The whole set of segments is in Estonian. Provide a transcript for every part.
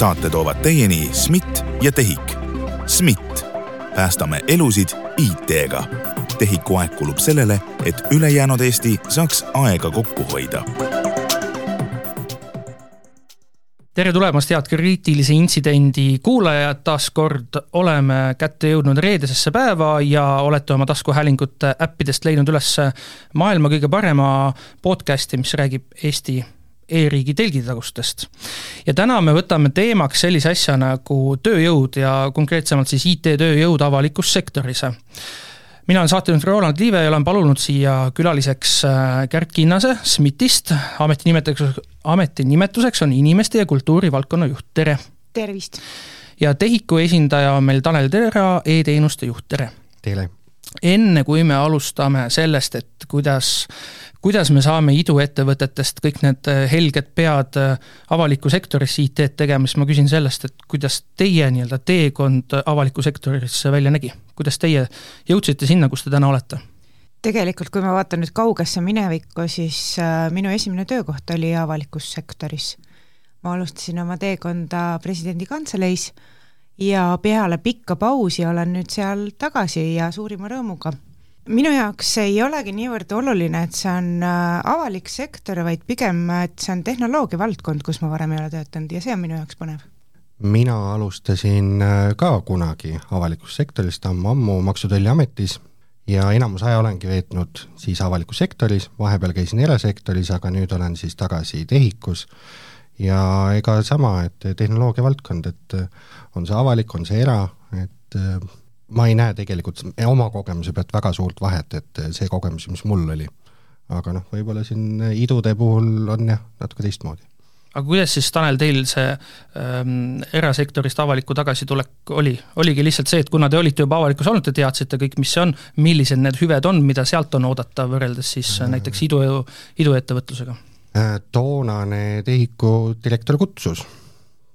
saate toovad teieni SMIT ja TEHIK. SMIT, päästame elusid IT-ga. TEHIK-u aeg kulub sellele, et ülejäänud Eesti saaks aega kokku hoida tere tulemast, head kriitilise intsidendi kuulajad, taas kord oleme kätte jõudnud reedesesse päeva ja olete oma taskuhäälingute äppidest leidnud üles maailma kõige parema podcast'i, mis räägib Eesti e-riigi telgitagustest. ja täna me võtame teemaks sellise asja nagu tööjõud ja konkreetsemalt siis IT-tööjõud avalikus sektoris mina olen saatejuht Roland Liive ja olen palunud siia külaliseks äh, Kärt Kinnase SMIT-ist, ametinimetuseks, ametinimetuseks on inimeste ja kultuuri valdkonna juht, tere! tervist! ja TEHIK-u esindaja on meil Tanel Tera e, e-teenuste juht, tere! tere! Enne kui me alustame sellest, et kuidas kuidas me saame iduettevõtetest kõik need äh, helged pead äh, avalikku sektorisse IT-d tegema, siis ma küsin sellest, et kuidas teie nii-öelda teekond avalikku sektorisse välja nägi? kuidas teie jõudsite sinna, kus te täna olete? tegelikult, kui ma vaatan nüüd kaugesse minevikku, siis äh, minu esimene töökoht oli avalikus sektoris. ma alustasin oma teekonda presidendi kantseleis ja peale pikka pausi olen nüüd seal tagasi ja suurima rõõmuga minu jaoks ei olegi niivõrd oluline, et see on äh, avalik sektor, vaid pigem, et see on tehnoloogia valdkond, kus ma varem ei ole töötanud ja see on minu jaoks põnev. mina alustasin äh, ka kunagi avalikust sektorist ammu-ammu Maksu- ja Tolliametis ja enamus aja olengi veetnud siis avalikus sektoris, vahepeal käisin erasektoris, aga nüüd olen siis tagasi TEHIK-us ja ega sama, et tehnoloogia valdkond, et äh, on see avalik, on see era, et ma ei näe tegelikult oma kogemuse pealt väga suurt vahet, et see kogemus, mis mul oli. aga noh, võib-olla siin idude puhul on jah, natuke teistmoodi. aga kuidas siis, Tanel, teil see ähm, erasektorist avalikku tagasitulek oli? oligi lihtsalt see, et kuna te olite juba avalikus olnud, te teadsite kõik, mis see on, millised need hüved on, mida sealt on oodata, võrreldes siis äh. näiteks idu, iduettevõtlusega? Äh, toonane TEHIK-u direktor kutsus,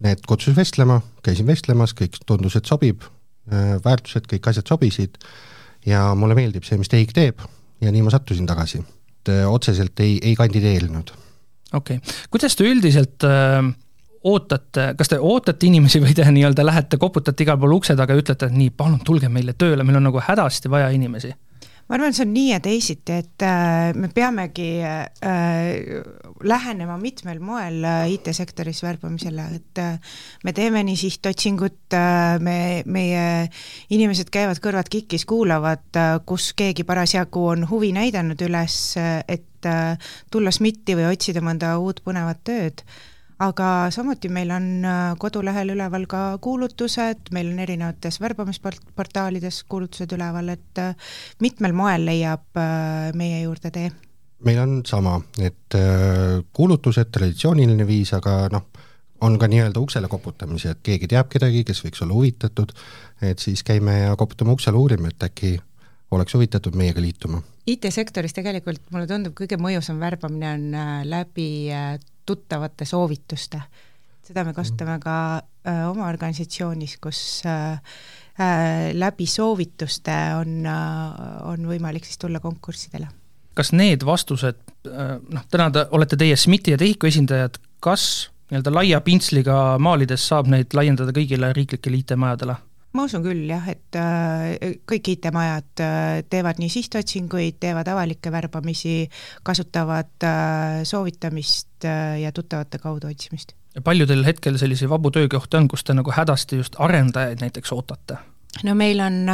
need kutsus vestlema, käisin vestlemas, kõik tundus, et sobib, Äh, väärtused, kõik asjad sobisid ja mulle meeldib see, mis TEHIK teeb ja nii ma sattusin tagasi. äh, otseselt ei, ei kandideerinud. okei okay., kuidas te üldiselt äh, ootate, kas te ootate inimesi või te nii-öelda lähete, koputate igal pool ukse taga ja ütlete, et nii, palun tulge meile tööle, meil on nagu hädasti vaja inimesi? Ma arvan, see on nii ja teisiti, et äh, me peamegi äh, lähenema mitmel moel äh, IT-sektoris värbamisele, et me teeme nii sihtotsingut me, meie inimesed käivad kõrvad kikis, kuulavad kus keegi parasjagu on huvi näidanud üles, et tulla SMIT-i või otsida mõnda uut põnevat tööd aga samuti meil on äh, kodulehel üleval ka kuulutused, meil on erinevates värbamisportaalides kuulutused üleval, et äh, mitmel moel leiab äh, meie juurde tee. meil on sama, et kuulutused, traditsiooniline viis, aga noh, on ka nii-öelda uksele koputamise, et keegi teab kedagi, kes võiks olla huvitatud, et siis käime ja koputame uksele, uurime, et äkki oleks huvitatud meiega liituma. IT-sektoris tegelikult mulle tundub, kõige mõjusam värbamine on läbi tuttavate soovituste. seda me kasutame ka äh, oma organisatsioonis, kus äh, äh, läbi soovituste on äh,, on võimalik siis tulla konkurssidele. kas need vastused, äh, noh, täna te olete teie SMIT-i ja TEHIK-u esindajad, kas nii-öelda laia pintsliga maalides saab neid laiendada kõigile riiklikele IT-majadele? Ma usun küll jah, et äh, kõik IT-majad äh, teevad nii sihtotsinguid, teevad avalikke värbamisi, kasutavad äh, soovitamist ja tuttavate kaudu otsimist. palju teil hetkel selliseid vabu töökohti on, kus te nagu hädasti just arendajaid näiteks ootate? no meil on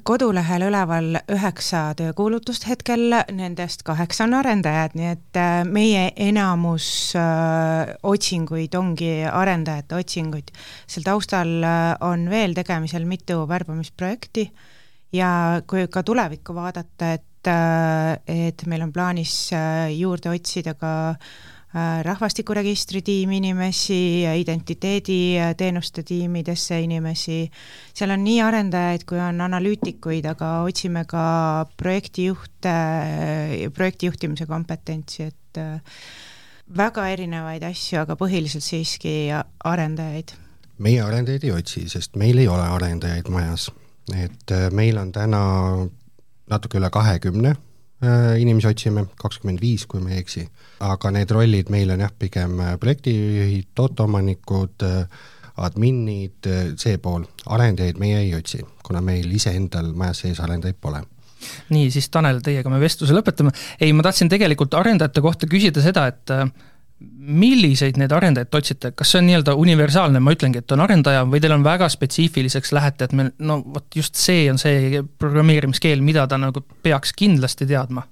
kodulehel üleval üheksa töökuulutust hetkel, nendest kaheksa on arendajad, nii et äh, meie enamus äh, otsinguid ongi arendajate otsinguid. seal taustal äh, on veel tegemisel mitu värbamisprojekti ja kui ka tulevikku vaadata, et, et meil on plaanis juurde otsida ka rahvastikuregistri tiimi inimesi, identiteediteenuste tiimidesse inimesi, seal on nii arendajaid kui on analüütikuid, aga otsime ka projektijuhte, projektijuhtimise kompetentsi, et äh, väga erinevaid asju, aga põhiliselt siiski arendajaid. meie arendajaid ei otsi, sest meil ei ole arendajaid majas, et äh, meil on täna natuke üle kahekümne Äh, inimesi otsime, kakskümmend viis, kui ma ei eksi, aga need rollid meil on jah, pigem äh, projektijuhid, tooteomanikud, äh, adminid, see pool, arendajaid meie ei otsi, kuna meil iseendal majas sees arendajaid pole. Nii, siis Tanel, teiega me vestluse lõpetame. ei, ma tahtsin tegelikult arendajate kohta küsida seda, et äh, milliseid need arendajad te otsite, kas see on nii-öelda universaalne, ma ütlengi, et on arendaja, või teil on väga spetsiifiliseks lähete, et meil no vot just see on see programmeerimiskeel, mida ta nagu peaks kindlasti teadma?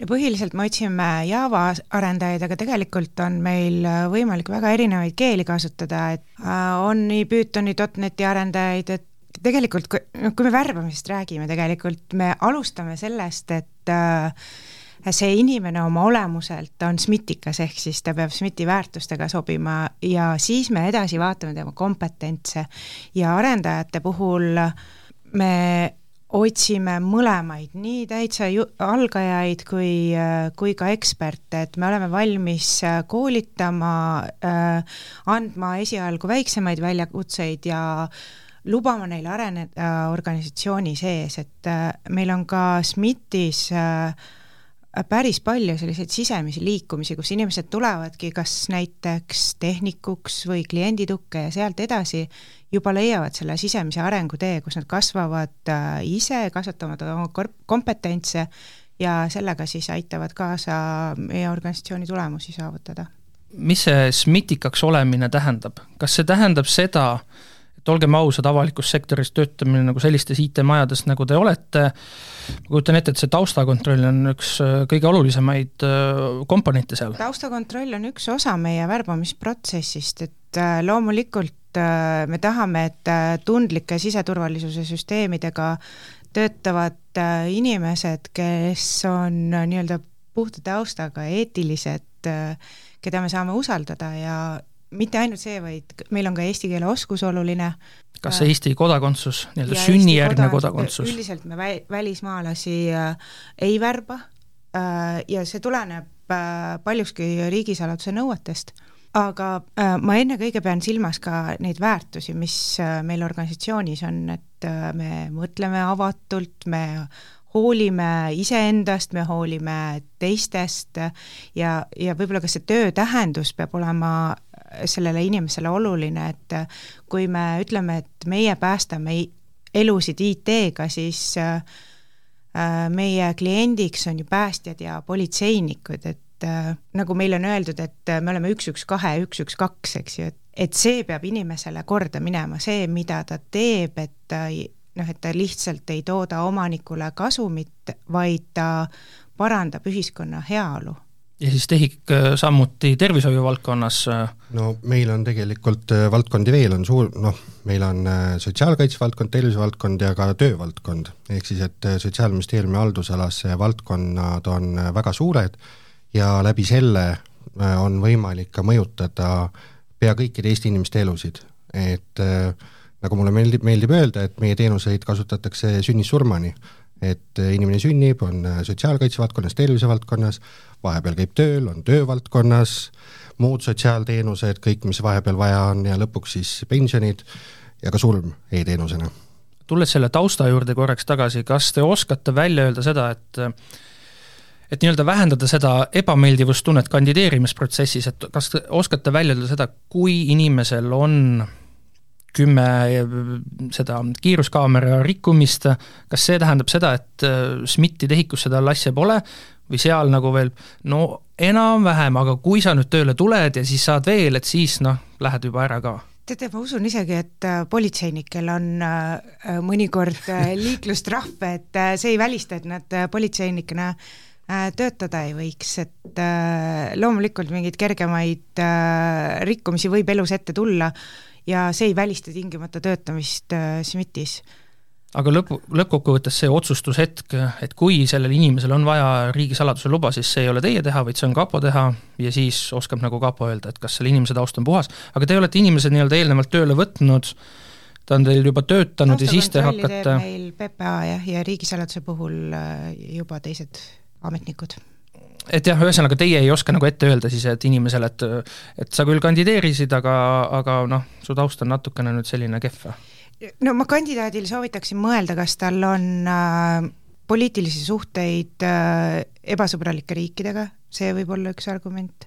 No põhiliselt me otsime Java arendajaid, aga tegelikult on meil võimalik väga erinevaid keeli kasutada, et äh, on nii Pythoni, .NET-i arendajaid, et tegelikult kui, noh, kui me värbamisest räägime, tegelikult me alustame sellest, et äh, see inimene oma olemuselt on SMIT-ikas, ehk siis ta peab SMIT-i väärtustega sobima ja siis me edasi vaatame tema kompetentse. Ja arendajate puhul me otsime mõlemaid, nii täitsa ju-, algajaid kui, kui ka eksperte, et me oleme valmis koolitama äh,, andma esialgu väiksemaid väljakutseid ja lubama neil areneda organisatsiooni sees, et äh, meil on ka SMIT-is äh, päris palju selliseid sisemisi liikumisi, kus inimesed tulevadki kas näiteks tehnikuks või klienditukke ja sealt edasi juba leiavad selle sisemise arengutee, kus nad kasvavad äh, ise, kasvatavad oma kompetentse ja sellega siis aitavad kaasa meie organisatsiooni tulemusi saavutada. mis see SMIT-ikaks olemine tähendab, kas see tähendab seda, et olgem ausad, avalikus sektoris töötamine nagu sellistes IT-majades, nagu te olete, ma kujutan ette, et see taustakontroll on üks äh, kõige olulisemaid äh, komponente seal. taustakontroll on üks osa meie värbamisprotsessist, et äh, loomulikult me tahame, et tundlike siseturvalisuse süsteemidega töötavad inimesed, kes on nii-öelda puhta taustaga, eetilised, keda me saame usaldada ja mitte ainult see, vaid meil on ka eesti keele oskus oluline. kas see Eesti kodakondsus, nii-öelda sünnijärgne kodakondsus? üldiselt me vä-, välismaalasi äh, ei värba äh, ja see tuleneb äh, paljuski riigisaladuse nõuetest, aga äh, ma ennekõike pean silmas ka neid väärtusi, mis äh, meil organisatsioonis on, et äh, me mõtleme avatult, me hoolime iseendast, me hoolime teistest ja, ja võib-olla ka see töö tähendus peab olema sellele inimesele oluline, et kui me ütleme, et meie päästame elusid IT-ga, siis äh, meie kliendiks on ju päästjad ja politseinikud, et äh, nagu meile on öeldud, et me oleme üks, üks, kahe, üks, üks, kaks, eks ju, et et see peab inimesele korda minema, see, mida ta teeb, et ta noh, et ta lihtsalt ei tooda omanikule kasumit, vaid ta parandab ühiskonna heaolu ja siis TEHIK äh, samuti tervishoiu valdkonnas? Äh, no meil on tegelikult äh, valdkondi veel, on suur, noh, meil on sotsiaalkaitse valdkond, tervisevaldkond ja ka töövaldkond. ehk siis, et Sotsiaalministeeriumi haldusalas valdkonnad on väga suured ja läbi selle on võimalik ka mõjutada pea kõikide Eesti inimeste elusid, et nagu mulle meeldib, meeldib öelda, et meie teenuseid kasutatakse sünnist surmani et inimene sünnib, on sotsiaalkaitse valdkonnas, tervisevaldkonnas, vahepeal käib tööl, on töövaldkonnas, muud sotsiaalteenused, kõik, mis vahepeal vaja on ja lõpuks siis pensionid ja ka surm e-teenusena. tulles selle tausta juurde korraks tagasi, kas te oskate välja öelda seda, et et nii-öelda vähendada seda ebameeldivustunnet kandideerimisprotsessis, et kas te oskate välja öelda seda, kui inimesel on kümme seda kiiruskaamera rikkumist, kas see tähendab seda, et SMIT-i tehikus seda asja pole? Või seal nagu veel no enam-vähem, aga kui sa nüüd tööle tuled ja siis saad veel, et siis noh, lähed juba ära ka. Teate, ma usun isegi, et äh, politseinikel on äh, äh, mõnikord liiklustrahv, et see ei välista, et nad politseinikena töötada ei võiks, et loomulikult mingeid kergemaid rikkumisi võib elus ette tulla ja see ei välista tingimata töötamist SMIT-is. Aga lõpu, lõppkokkuvõttes see otsustushetk, et kui sellel inimesel on vaja riigisaladuse luba, siis see ei ole teie teha, vaid see on kapo teha ja siis oskab nagu kapo öelda, et kas selle inimese taust on puhas, aga te olete inimese nii-öelda eelnevalt tööle võtnud, ta on teil juba töötanud ja siis te hakkate meil PPA jah, ja riigisaladuse puhul äh, juba teised ametnikud et jah, ühesõnaga teie ei oska nagu ette öelda siis, et inimesele, et et sa küll kandideerisid, aga, aga noh, su taust on natukene nüüd selline kehv no ma kandidaadil soovitaksin mõelda, kas tal on äh, poliitilisi suhteid äh, ebasõbralike riikidega, see võib olla üks argument,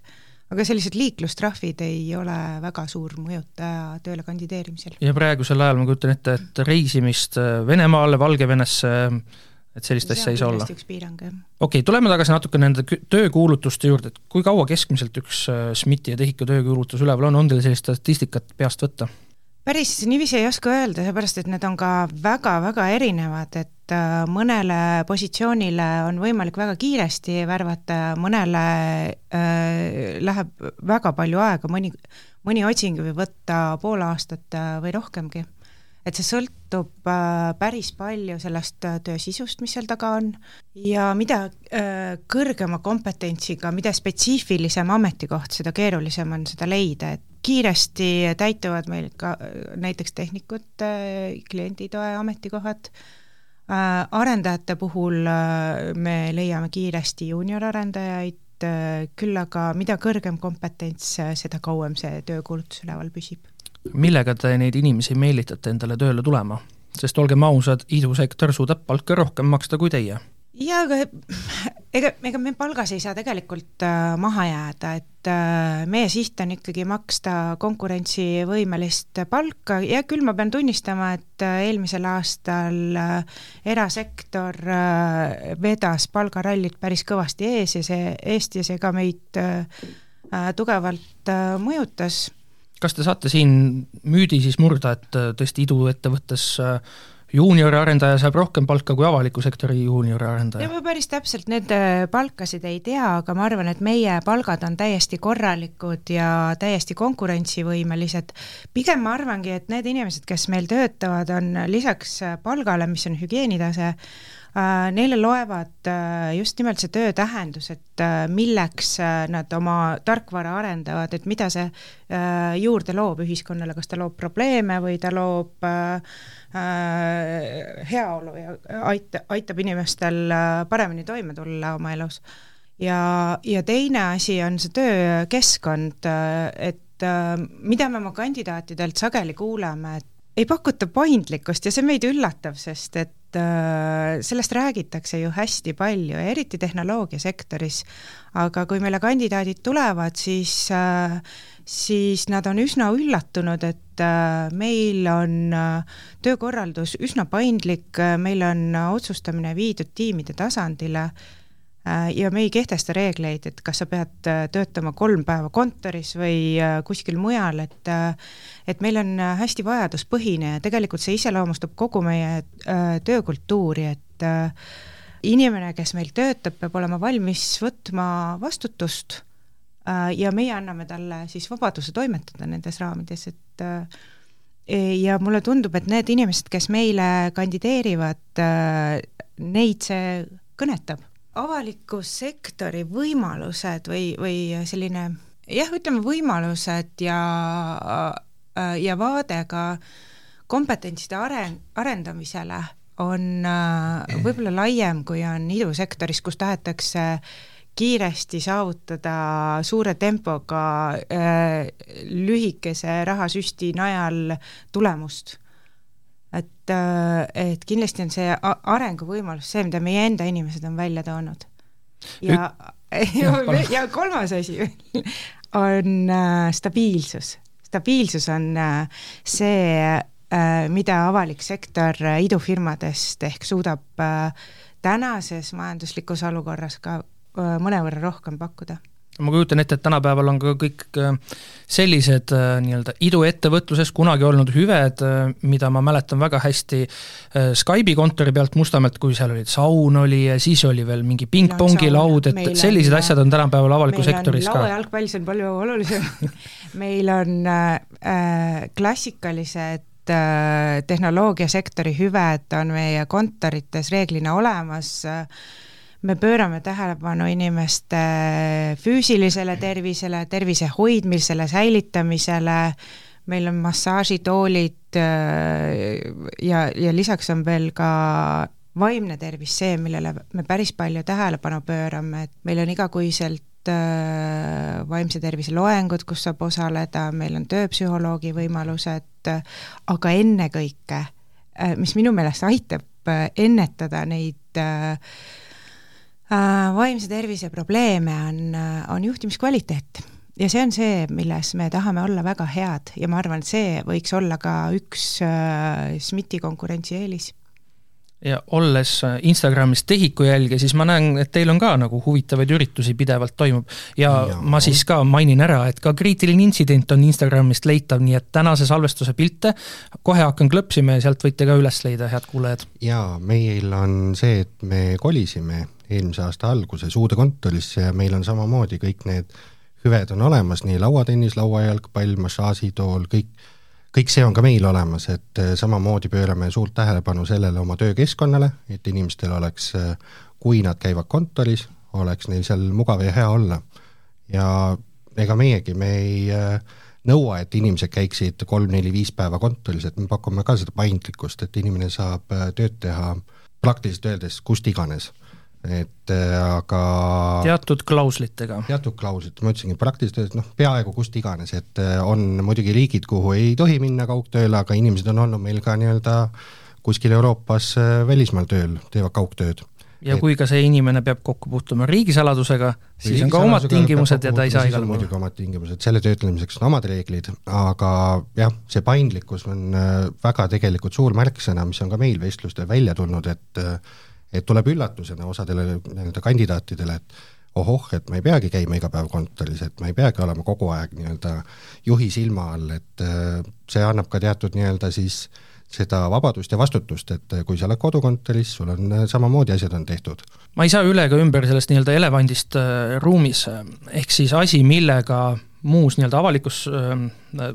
aga sellised liiklustrahvid ei ole väga suur mõjutaja tööle kandideerimisel. ja praegusel ajal ma kujutan ette, et reisimist äh, Venemaale, Valgevenesse, et sellist asja ei saa olla? üks piirang, jah. okei okay,, tuleme tagasi natuke nende töökuulutuste juurde, et kui kaua keskmiselt üks äh, SMIT-i ja TEHIK-u töökuulutus üleval on, on teil sellist statistikat peast võtta? päris niiviisi ei oska öelda, seepärast et need on ka väga-väga erinevad, et äh, mõnele positsioonile on võimalik väga kiiresti värvata, mõnele äh, läheb väga palju aega, mõni, mõni otsing võib võtta pool aastat äh, või rohkemgi. Et see sõltub äh, päris palju sellest äh, töö sisust, mis seal taga on, ja mida äh, kõrgema kompetentsiga, mida spetsiifilisem ametikoht, seda keerulisem on seda leida, et kiiresti täituvad meil ka näiteks tehnikute, klienditoe ametikohad, arendajate puhul me leiame kiiresti juunior-arendajaid, küll aga mida kõrgem kompetents, seda kauem see töökuulutus üleval püsib. Millega te neid inimesi meelitate endale tööle tulema? sest olgem ausad, idusektor suudab palka rohkem maksta kui teie jaa, aga ega, ega me palgas ei saa tegelikult äh, maha jääda, et äh, meie siht on ikkagi maksta konkurentsivõimelist palka ja küll ma pean tunnistama, et äh, eelmisel aastal äh, erasektor äh, vedas palgarallit päris kõvasti ees ja see, eest ja see ka meid äh, äh tugevalt äh, mõjutas. Kas te saate siin müüdi siis murda, et äh, tõesti iduettevõttes äh, juunioriarendaja saab rohkem palka kui avaliku sektori juunioriarendaja? ma päris täpselt nende palkasid ei tea, aga ma arvan, et meie palgad on täiesti korralikud ja täiesti konkurentsivõimelised. pigem ma arvangi, et need inimesed, kes meil töötavad, on lisaks palgale, mis on hügieenitase, Äh, neile loevad äh, just nimelt see töö tähendus, et äh, milleks nad oma tarkvara arendavad, et mida see juurde loob ühiskonnale, kas ta loob probleeme või ta loob heaolu ja aita, aitab inimestel paremini toime tulla oma elus. ja, ja teine asi on see töökeskkond, et mida me oma kandidaatidelt sageli kuuleme, et ei pakuta paindlikkust ja see meid üllatab, sest et äh, sellest räägitakse ju hästi palju ja eriti tehnoloogiasektoris. aga kui meile kandidaadid tulevad, siis äh,, siis nad on üsna üllatunud, et äh, meil on äh, töökorraldus üsna paindlik, meil on otsustamine viidud tiimide tasandile Äh, ja me ei kehtesta reegleid, et kas sa pead äh, töötama kolm päeva kontoris või äh, kuskil mujal, et et meil on hästi vajaduspõhine ja tegelikult see iseloomustab kogu meie töökultuuri, et inimene, kes meil töötab, peab olema valmis võtma vastutust ja meie anname talle siis vabaduse toimetada nendes raamides, et ja mulle tundub, et need inimesed, kes meile kandideerivad, neid see kõnetab avaliku sektori võimalused või, või selline jah, ütleme võimalused ja, ja vaade ka kompetentside aren-, arendamisele on äh, võib-olla laiem, kui on idusektoris, kus tahetakse kiiresti saavutada suure tempoga äh, lühikese rahasüsti najal tulemust et, äh, et kindlasti on see arenguvõimalus see, mida meie enda inimesed on välja toonud. ja, ja, ja kolmas asi on äh, stabiilsus. stabiilsus on äh, see, mida avalik sektor idufirmadest ehk suudab tänases majanduslikus olukorras ka mõnevõrra rohkem pakkuda ma kujutan ette, et tänapäeval on ka kõik äh, sellised äh, nii-öelda iduettevõtluses kunagi olnud hüved, äh, mida ma mäletan väga hästi Skype'i kontori pealt Mustamäelt, kui seal olid saun oli ja siis oli veel mingi pingpongilaud, et sellised on, asjad on tänapäeval avalikus sektoris ka. lauajalgpall, see on palju olulisem meil on äh, klassikalised tehnoloogiasektori hüved on meie kontorites reeglina olemas äh,, me pöörame tähelepanu inimeste füüsilisele tervisele, tervise hoidmisele, säilitamisele, meil on massaažitoolid äh, ja, ja lisaks on veel ka vaimne tervis see, millele me päris palju tähelepanu pöörame, et meil on igakuiselt äh, vaimse tervise loengud, kus saab osaleda, meil on tööpsühholoogi võimalused, aga ennekõike, äh, mis minu meelest aitab ennetada neid äh, vaimse tervise probleeme on, äh, on juhtimiskvaliteet. ja see on see, milles me tahame olla väga head ja ma arvan, et see võiks olla ka üks äh, SMIT-i konkurentsieelis ja olles Instagramis Tehiku jälge, siis ma näen, et teil on ka nagu huvitavaid üritusi pidevalt toimub. ja Jaa. ma siis ka mainin ära, et ka kriitiline intsident on Instagramist leitav, nii et tänase salvestuse pilte kohe hakkan klõpsima ja sealt võite ka üles leida, head kuulajad. jaa, meil on see, et me kolisime eelmise aasta alguses uude kontorisse ja meil on samamoodi kõik need hüved on olemas, nii lauatennis, lauajalgpall, massaažitool, kõik kõik see on ka meil olemas, et äh, samamoodi pöörame suurt tähelepanu sellele oma töökeskkonnale, et inimestel oleks, äh, kui nad käivad kontoris, oleks neil seal mugav ja hea olla. ja ega meiegi, me ei äh, nõua, et inimesed käiksid kolm-neli-viis päeva kontoris, et me pakume ka seda paindlikkust, et inimene saab tööd teha praktiliselt öeldes kust iganes et äh, aga teatud klauslitega? teatud klauslid, ma ütlesingi, praktiliselt noh, peaaegu kust iganes, et äh, on muidugi riigid, kuhu ei tohi minna kaugtööle, aga inimesed on olnud meil ka nii-öelda kuskil Euroopas äh, välismaal tööl, teevad kaugtööd. ja et, kui ka see inimene peab kokku puutuma riigisaladusega, siis on ka omad tingimused ja ta ei saa igal pool. muidugi omad tingimused, selle töötlemiseks on omad reeglid, aga jah, see paindlikkus on väga tegelikult suur märksõna, mis on ka meil vestlustel välja tulnud, et et tuleb üllatusena osadele nii-öelda kandidaatidele, et ohoh, et ma ei peagi käima iga päev kontoris, et ma ei peagi olema kogu aeg nii-öelda juhi silma all, et äh, see annab ka teatud nii-öelda siis seda vabadust ja vastutust, et kui sa oled kodukontoris, sul on äh, samamoodi asjad on tehtud. ma ei saa üle ega ümber sellest nii-öelda elevandist äh, ruumis, ehk siis asi, millega muus nii-öelda avalikus,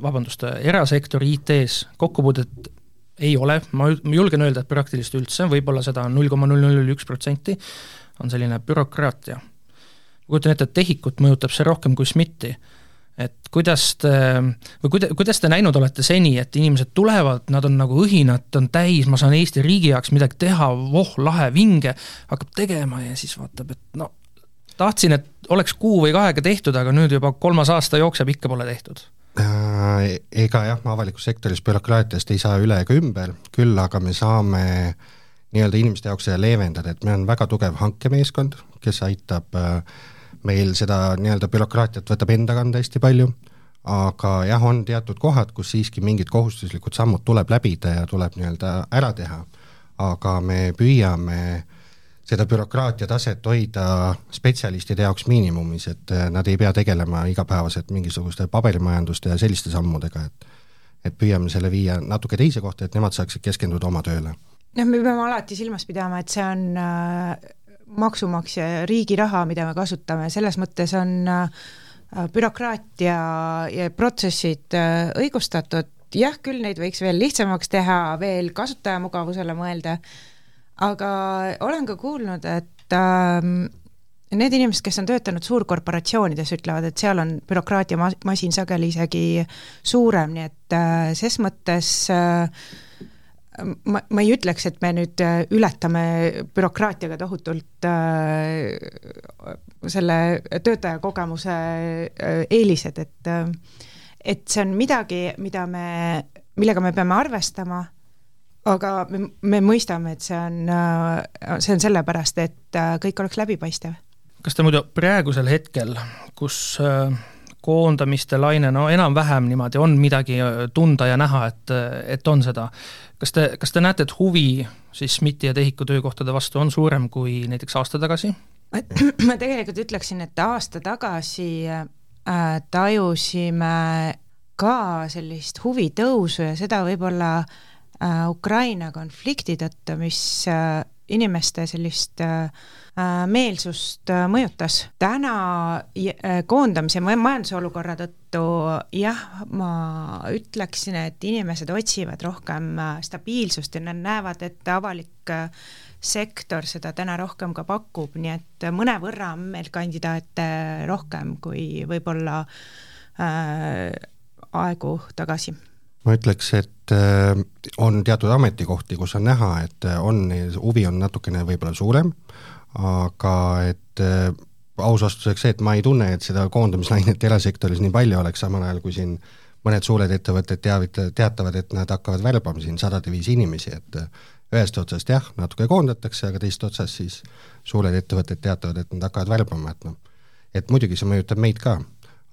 vabandust, erasektori IT-s kokkupuudet ei ole, ma julgen öelda, et praktiliselt üldse, võib-olla seda null koma null null üks protsenti, on selline bürokraatia. ma kujutan ette, et TEHIK-ut mõjutab see rohkem kui SMIT-i. et kuidas te, või kuida-, kuidas te näinud olete seni, et inimesed tulevad, nad on nagu õhinat on täis, ma saan Eesti riigi jaoks midagi teha, voh, lahe, vinge, hakkab tegema ja siis vaatab, et no tahtsin, et oleks kuu või kahega tehtud, aga nüüd juba kolmas aasta jookseb, ikka pole tehtud ega jah, avalikus sektoris bürokraatiast ei saa üle ega ümber, küll aga me saame nii-öelda inimeste jaoks seda leevendada, et meil on väga tugev hankemeeskond, kes aitab äh, meil seda nii-öelda bürokraatiat võtab enda kanda hästi palju, aga jah, on teatud kohad, kus siiski mingid kohustuslikud sammud tuleb läbida ja tuleb nii-öelda ära teha, aga me püüame äh, seda bürokraatia taset hoida spetsialistide jaoks miinimumis, et äh, nad ei pea tegelema igapäevaselt mingisuguste paberimajanduste ja selliste sammudega, et et püüame selle viia natuke teise kohta, et nemad saaksid keskenduda oma tööle. noh, me peame alati silmas pidama, et see on äh, maksumaksja ja riigi raha, mida me kasutame, selles mõttes on äh, bürokraatia ja protsessid äh, õigustatud, jah, küll neid võiks veel lihtsamaks teha, veel kasutajamugavusele mõelda aga olen ka kuulnud, et ähm, need inimesed, kes on töötanud suurkorporatsioonides, ütlevad, et seal on bürokraatiamasin sageli isegi suurem, nii et äh, ses mõttes äh, ma, ma ei ütleks, et me nüüd äh, ületame bürokraatiaga tohutult äh, selle töötaja kogemuse äh, eelised, et äh, et see on midagi, mida me, millega me peame arvestama aga me, me mõistame, et see on, äh, see on sellepärast, et äh, kõik oleks läbipaistev. kas te muidu praegusel hetkel, kus äh, koondamiste laine, no enam-vähem niimoodi on midagi tunda ja näha, et, et on seda, kas te, kas te näete, et huvi siis SMIT-i ja TEHIK-u töökohtade vastu on suurem kui näiteks aasta tagasi? ma tegelikult ütleksin, et aasta tagasi äh, tajusime ka sellist huvi tõusu ja seda võib-olla äh, Äh, Ukraina konflikti tõttu, mis äh, inimeste sellist äh, meelsust mõjutas. täna koondamise majandusolukorra tõttu jah, ma ütleksin, et inimesed otsivad rohkem stabiilsust ja nad näevad, et avalik sektor seda täna rohkem ka pakub, nii et mõnevõrra on meil kandidaate rohkem kui võib-olla äh, aegu tagasi ma ütleks, et äh, on teatud ametikohti, kus on näha, et äh, on, huvi on natukene võib-olla suurem, aga et äh, aus vastuseks see, et ma ei tunne, et seda koondamislainet erasektoris nii palju oleks, samal ajal kui siin mõned suured ettevõtted teavita-, teatavad, et nad hakkavad värbama siin sadade viisi inimesi, et ühest otsast jah, natuke koondatakse, aga teisest otsast siis suured ettevõtted teatavad, et nad hakkavad värbama, et noh, et muidugi see mõjutab meid ka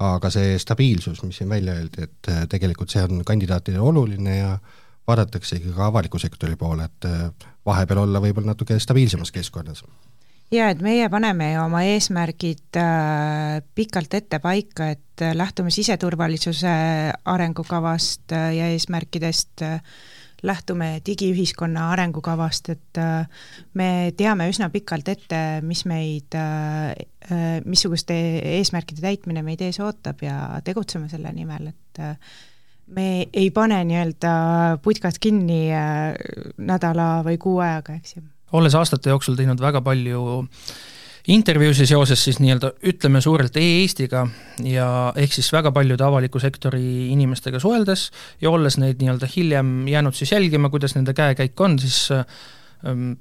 aga see stabiilsus, mis siin välja öeldi, et äh, tegelikult see on kandidaatidele oluline ja vaadatakse ikkagi ka avaliku sektori poole, et äh, vahepeal olla võib-olla natuke stabiilsemas keskkonnas. Jaa, et meie paneme ju oma eesmärgid äh, pikalt ette paika, et äh, lähtume siseturvalisuse arengukavast ja eesmärkidest äh,, lähtume digiühiskonna arengukavast, et äh, me teame üsna pikalt ette, mis meid, äh, äh, missuguste eesmärkide täitmine meid ees ootab ja tegutseme selle nimel, et me ei pane nii-öelda putkad kinni nädala või kuu ajaga, eks ju. olles aastate jooksul teinud väga palju äh, intervjuusi seoses siis nii-öelda ütleme suurelt e-Eestiga ja ehk siis väga paljude avaliku sektori inimestega suheldes ja olles neid nii-öelda hiljem jäänud siis jälgima, kuidas nende käekäik on, siis ähm,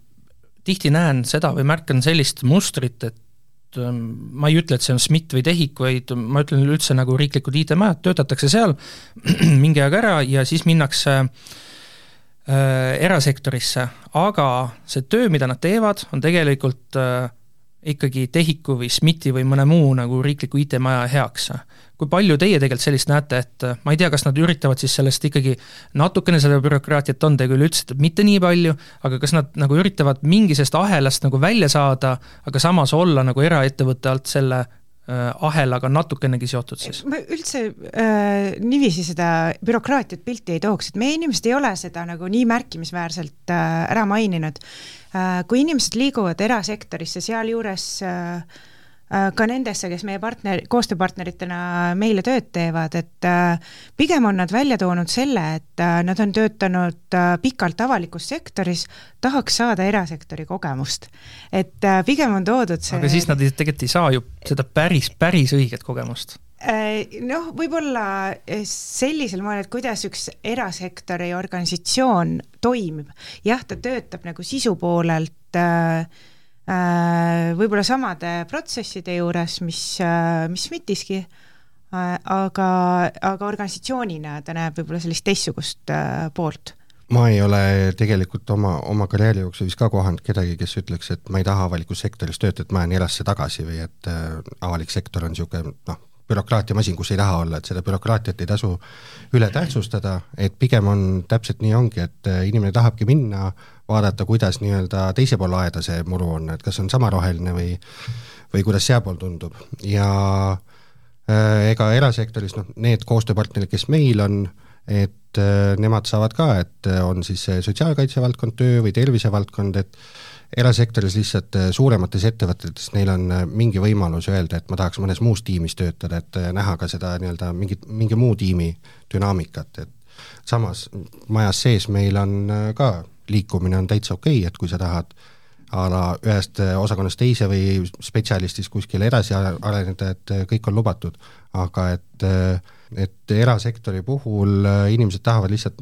tihti näen seda või märkan sellist mustrit, et ähm, ma ei ütle, et see on SMIT või TEHIK, vaid ma ütlen üldse nagu riiklikud IT-majad, töötatakse seal mingi aeg ära ja siis minnakse äh, erasektorisse, aga see töö, mida nad teevad, on tegelikult äh, ikkagi TEHIK-u või SMIT-i või mõne muu nagu riikliku IT-maja heaks. kui palju teie tegelikult sellist näete, et ma ei tea, kas nad üritavad siis sellest ikkagi, natukene seda bürokraatiat on, te küll ütlesite, et mitte nii palju, aga kas nad nagu üritavad mingi sellest ahelast nagu välja saada, aga samas olla nagu eraettevõtte alt selle äh, ahelaga natukenegi seotud siis? ma üldse äh, niiviisi seda bürokraatiat pilti ei tooks, et meie inimesed ei ole seda nagu nii märkimisväärselt äh, ära maininud Äh, kui inimesed liiguvad erasektorisse, sealjuures äh, äh, ka nendesse, kes meie partner, koostööpartneritena meile tööd teevad, et pigem on nad välja toonud selle, et nad on töötanud pikalt avalikus sektoris, tahaks saada erasektori kogemust. et pigem on toodud see aga siis nad tegelikult ei saa ju seda päris, päris õiget kogemust Äh, noh, võib-olla äh, sellisel moel, et kuidas üks erasektori organisatsioon toimib, jah, ta töötab nagu sisu poolelt äh, äh, võib-olla samade protsesside juures, mis, mis SMIT-iski äh,, aga, aga organisatsioonina ta näeb võib-olla sellist teistsugust äh, poolt. Ma ei ole tegelikult oma, oma karjääri jooksul vist ka kohanud kedagi, kes ütleks, et ma ei taha avalikus sektoris töötada, et ma jään erasse tagasi või et äh, avalik sektor on niisugune noh, bürokraatiamasin, kus ei taha olla, et seda bürokraatiat ei tasu üle tähtsustada, et pigem on, täpselt nii ongi, et äh, inimene tahabki minna, vaadata, kuidas nii-öelda teise poole aeda see muru on, et kas on sama roheline või või kuidas sealpool tundub. Ja äh, ega erasektoris noh, need koostööpartnerid, kes meil on, et äh, nemad saavad ka, et äh, on siis see sotsiaalkaitse valdkond, töö või tervisevaldkond, et erasektoris lihtsalt äh, suuremates ettevõtetes neil on äh, mingi võimalus öelda, et ma tahaks mõnes muus tiimis töötada, et äh, näha ka seda nii-öelda mingit, mingi muu tiimi dünaamikat, et samas majas sees meil on ka, liikumine on täitsa okei okay,, et kui sa tahad a la ühest osakonnast teise või spetsialistist kuskile edasi areneda, et kõik on lubatud, aga et, et erasektori puhul inimesed tahavad lihtsalt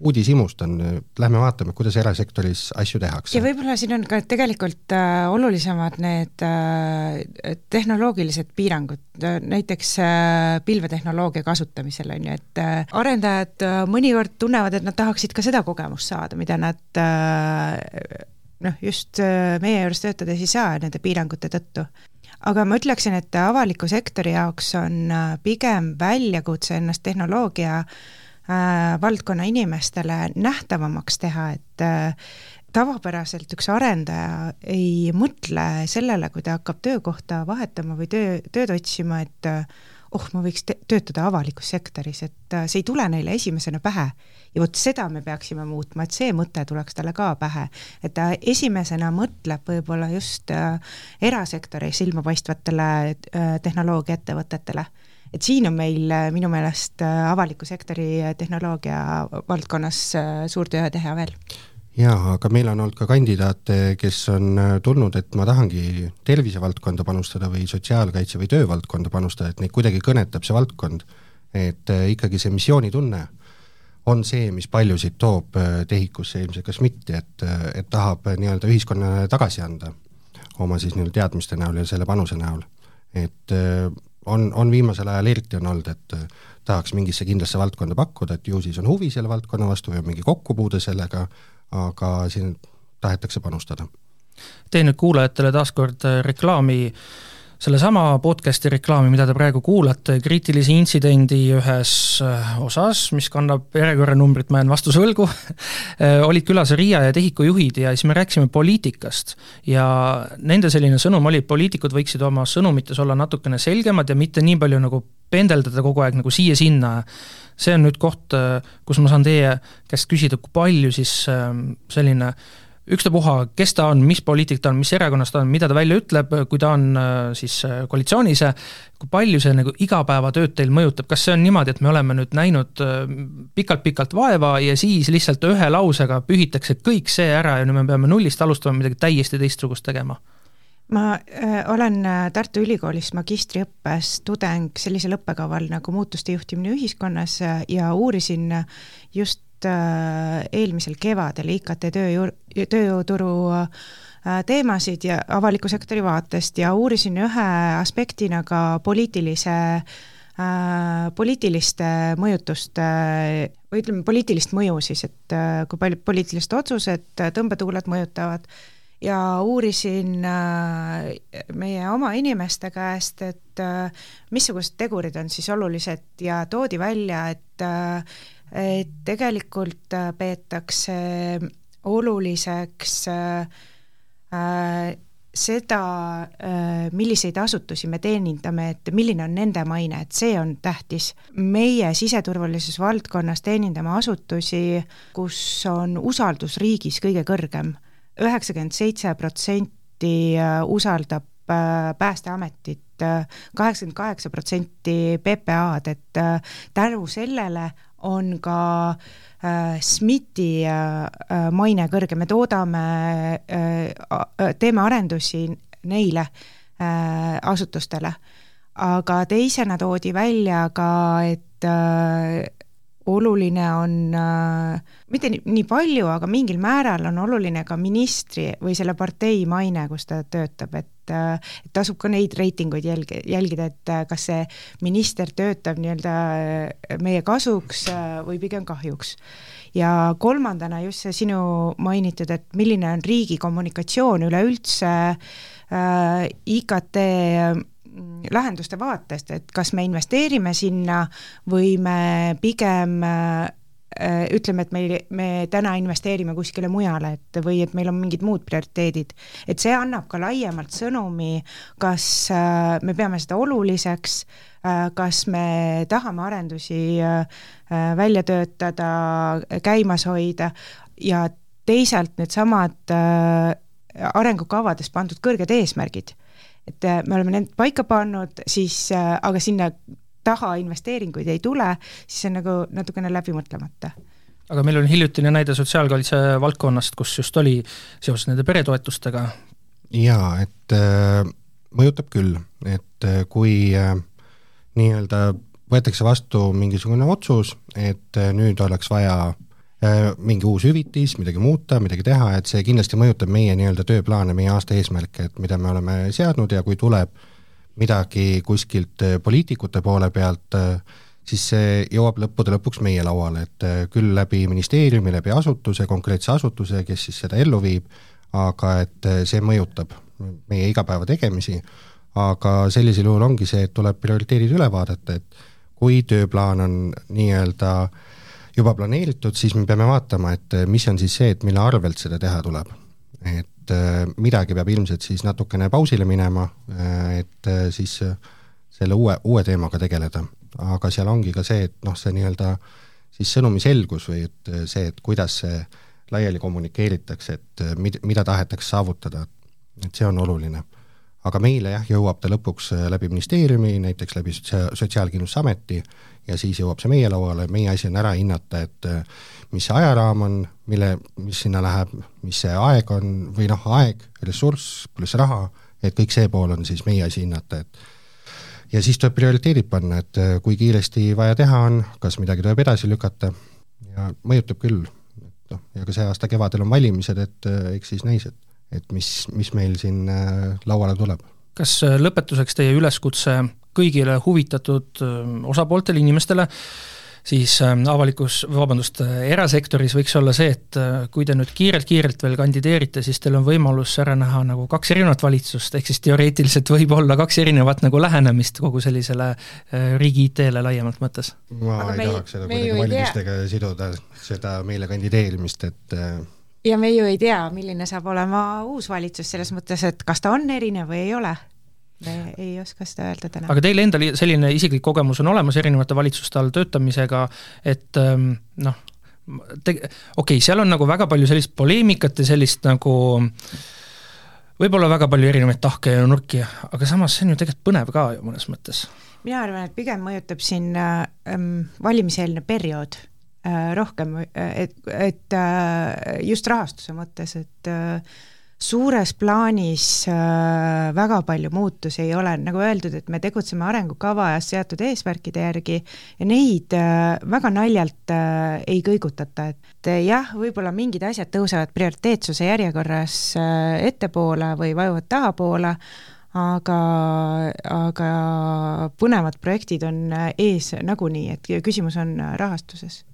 uudishimust on, lähme vaatame, kuidas erasektoris asju tehakse. ja võib-olla siin on ka tegelikult äh, olulisemad need äh, tehnoloogilised piirangud, näiteks äh, pilvetehnoloogia kasutamisel, on ju, et äh, arendajad äh, mõnikord tunnevad, et nad tahaksid ka seda kogemust saada, mida nad äh, noh, just äh, meie juures töötades ei saa nende piirangute tõttu aga ma ütleksin, et avaliku sektori jaoks on äh, pigem väljakutse ennast tehnoloogia äh, äh, valdkonna inimestele nähtavamaks teha, et äh, tavapäraselt üks arendaja ei mõtle sellele, kui ta hakkab töökohta vahetama või töö, tööd otsima, et äh, oh, ma võiks töötada avalikus sektoris, et äh, see ei tule neile esimesena pähe. ja vot seda me peaksime muutma, et see mõte tuleks talle ka pähe. et ta esimesena mõtleb võib-olla just äh, erasektori silmapaistvatele äh, tehnoloogiaettevõtetele et siin on meil äh, minu meelest äh, avaliku sektori äh, tehnoloogia valdkonnas suur töö teha veel jaa, aga meil on olnud ka kandidaate, kes on tulnud, et ma tahangi tervisevaldkonda panustada või sotsiaalkaitse või töövaldkonda panustada, et neid kuidagi kõnetab see valdkond. et ikkagi see missioonitunne on see, mis paljusid toob TEHIK-usse ilmselt kas mitte, et, et tahab nii-öelda ühiskonnale tagasi anda oma siis nii-öelda teadmiste näol ja selle panuse näol. et on, on viimasel ajal eriti on olnud, et äh, tahaks mingisse kindlasse valdkonda pakkuda, et ju siis on huvi selle valdkonna vastu või on mingi kokkupuude sellega, aga siin tahetakse panustada. teen nüüd kuulajatele taaskord äh, reklaami sellesama podcast'i reklaami, mida te praegu kuulate, kriitilise intsidendi ühes äh, osas, mis kannab järjekorranumbrit, ma jään vastuse võlgu äh, olid külas Riia ja Tehiku juhid ja siis me rääkisime poliitikast. ja nende selline sõnum oli, et poliitikud võiksid oma sõnumites olla natukene selgemad ja mitte nii palju nagu pendeldada kogu aeg nagu siia-sinna. see on nüüd koht, äh, kus ma saan teie käest küsida, kui palju siis selline ükstapuha, kes ta on, mis poliitik ta on, mis erakonnas ta on, mida ta välja ütleb, kui ta on äh, siis äh, koalitsioonis, kui palju see nagu igapäevatööd teil mõjutab, kas see on niimoodi, et me oleme nüüd näinud äh, pikalt-pikalt vaeva ja siis lihtsalt ühe lausega pühitakse kõik see ära ja nüüd me peame nullist alustama midagi täiesti teistsugust tegema? ma olen Tartu Ülikoolis magistriõppes tudeng sellisel õppekaval nagu muutuste juhtimine ühiskonnas ja uurisin just eelmisel kevadel IKT tööjõu, tööjõuturu äh, teemasid ja avaliku sektori vaatest ja uurisin ühe aspektina ka poliitilise äh, poliitiliste mõjutust või ütleme, poliitilist mõju siis, et kui palju poliitilised otsused, tõmbetuuled mõjutavad. Ja uurisin meie oma inimeste käest, et missugused tegurid on siis olulised ja toodi välja, et et tegelikult äh, peetakse oluliseks äh, äh, seda, milliseid asutusi me teenindame, et milline on nende maine, et see on tähtis. meie siseturvalisuse valdkonnas teenindame asutusi, kus on usaldus riigis kõige kõrgem. üheksakümmend seitse protsenti usaldab Päästeametit, kaheksakümmend kaheksa protsenti PPA-d, et tänu sellele on ka äh, SMIT-i äh, äh, maine kõrge, me toodame äh,, äh teeme arendusi neile äh, asutustele. aga teisena toodi välja ka, et äh, oluline on äh,, mitte nii, nii palju, aga mingil määral on oluline ka ministri või selle partei maine, kus ta töötab, et et tasub ka neid reitinguid jälgi-, jälgida, et kas see minister töötab nii-öelda meie kasuks või pigem kahjuks. ja kolmandana just see sinu mainitud, et milline on riigi kommunikatsioon üleüldse äh, IKT lahenduste vaatest, et kas me investeerime sinna või me pigem Äh, ütleme, et meil, me täna investeerime kuskile mujale, et või et meil on mingid muud prioriteedid. et see annab ka laiemalt sõnumi, kas äh, me peame seda oluliseks, äh, kas me tahame arendusi välja töötada, käimas hoida ja teisalt needsamad arengukavades pandud kõrged eesmärgid. Et me oleme need paika pannud, siis aga sinna taha investeeringuid ei tule, siis see on nagu natukene läbimõtlemata aga meil on hiljutine näide sotsiaalkaitse valdkonnast, kus just oli seoses nende peretoetustega. jaa, et äh, mõjutab küll, et äh, kui äh, nii-öelda võetakse vastu mingisugune otsus, et äh, nüüd oleks vaja äh, mingi uus hüvitis, midagi muuta, midagi teha, et see kindlasti mõjutab meie nii-öelda tööplaane, meie aasta eesmärke, et mida me oleme seadnud ja kui tuleb äh, midagi kuskilt äh, poliitikute poole pealt, äh, siis see jõuab lõppude lõpuks meie lauale, et äh, küll läbi ministeeriumi, läbi asutuse, konkreetse asutuse, kes siis seda ellu viib, aga et see mõjutab meie igapäeva tegemisi, aga sellisel juhul ongi see, et tuleb prioriteedid üle vaadata, et kui tööplaan on nii-öelda juba planeeritud, siis me peame vaatama, et mis on siis see, et mille arvelt seda teha tuleb. et äh, midagi peab ilmselt siis natukene pausile minema, äh, et äh, siis selle uue, uue teemaga tegeleda. aga seal ongi ka see, et noh, see nii-öelda siis sõnumi selgus või et see, et kuidas see laiali kommunikeeritakse, et mid-, mida tahetakse saavutada, et see on oluline. Aga meile jah, jõuab ta lõpuks läbi ministeeriumi, näiteks läbi Sotsia-, Sotsiaalkindlustusameti ja siis jõuab see meie lauale, meie asi on ära hinnata, et mis see ajaraam on, mille, mis sinna läheb, mis see aeg on, või noh, aeg, ressurss pluss raha, et kõik see pool on siis meie asi hinnata, et ja siis tuleb prioriteedid panna, et kui kiiresti vaja teha on, kas midagi tuleb edasi lükata. Ja mõjutab küll, noh, ja ka see aasta kevadel on valimised, et eks siis näis, et, et mis, mis meil siin lauale tuleb. kas lõpetuseks teie üleskutse kõigile huvitatud osapooltele, inimestele, siis avalikus, vabandust, erasektoris võiks olla see, et kui te nüüd kiirelt-kiirelt veel kandideerite, siis teil on võimalus ära näha nagu kaks erinevat valitsust, ehk siis teoreetiliselt võib olla kaks erinevat nagu lähenemist kogu sellisele riigi IT-le laiemalt mõttes. ma Aga ei tahaks seda kuidagi valimistega siduda, seda meile kandideerimist, et ja me ju ei tea, milline saab olema uus valitsus selles mõttes, et kas ta on erinev või ei ole me ei oska seda öelda täna. aga teil endal selline isiklik kogemus on olemas erinevate valitsuste all töötamisega, et ähm, noh, te-, okei okay,, seal on nagu väga palju sellist poleemikat ja sellist nagu võib-olla väga palju erinevaid tahke ja nurki, aga samas see on ju tegelikult põnev ka ju mõnes mõttes. mina arvan, et pigem mõjutab siin ähm, valimiseelne periood Äh, rohkem, et, et äh, just rahastuse mõttes, et äh, suures plaanis väga palju muutusi ei ole, nagu öeldud, et me tegutseme arengukava ja seatud eesmärkide järgi ja neid väga naljalt ei kõigutata, et jah, võib-olla mingid asjad tõusevad prioriteetsuse järjekorras ettepoole või vajuvad tahapoole, aga, aga põnevad projektid on ees nagunii, et küsimus on rahastuses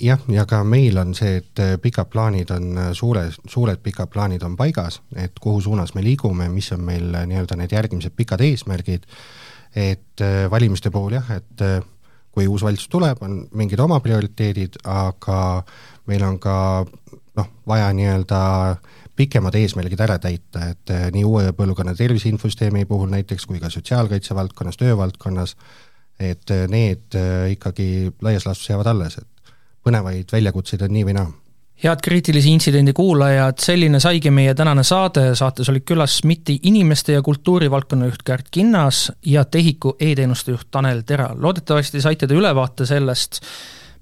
jah, ja ka meil on see, et äh, pikad plaanid on äh, suure, suured pikad plaanid on paigas, et kuhu suunas me liigume, mis on meil äh, nii-öelda need järgmised pikad eesmärgid, et valimiste puhul jah, et kui uus valitsus tuleb, on mingid oma prioriteedid, aga meil on ka noh, vaja nii-öelda pikemad eesmärgid ära täita, et nii uue põlvkonna tervise infosüsteemi puhul näiteks kui ka sotsiaalkaitse valdkonnas, töövaldkonnas, et need ikkagi laias laastus jäävad alles, et põnevaid väljakutseid on nii või naa. Head kriitilise intsidendi kuulajad, selline saigi meie tänane saade, saates olid külas SMIT-i inimeste ja kultuurivaldkonna juht Kärt Kinnas ja TEHIK-u e-teenuste juht Tanel Tera. loodetavasti saite te ülevaate sellest,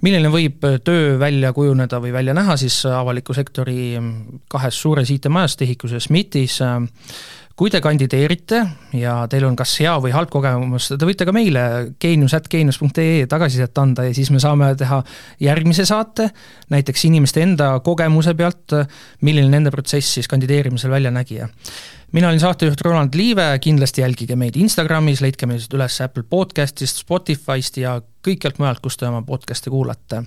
milline võib töö välja kujuneda või välja näha siis avaliku sektori kahes suures IT-majas, TEHIK-us ja SMIT-is kui te kandideerite ja teil on kas hea või halb kogemus, te võite ka meile geenius.geenius.ee tagasisidet anda ja siis me saame teha järgmise saate, näiteks inimeste enda kogemuse pealt, milline nende protsess siis kandideerimisel välja nägi ja mina olin saatejuht Roland Liive, kindlasti jälgige meid Instagramis, leidke meid üles Apple podcast'ist, Spotify'st ja kõikjalt mujalt, kus te oma podcast'e kuulate.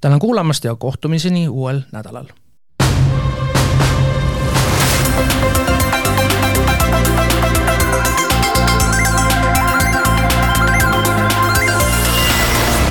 tänan kuulamast ja kohtumiseni uuel nädalal.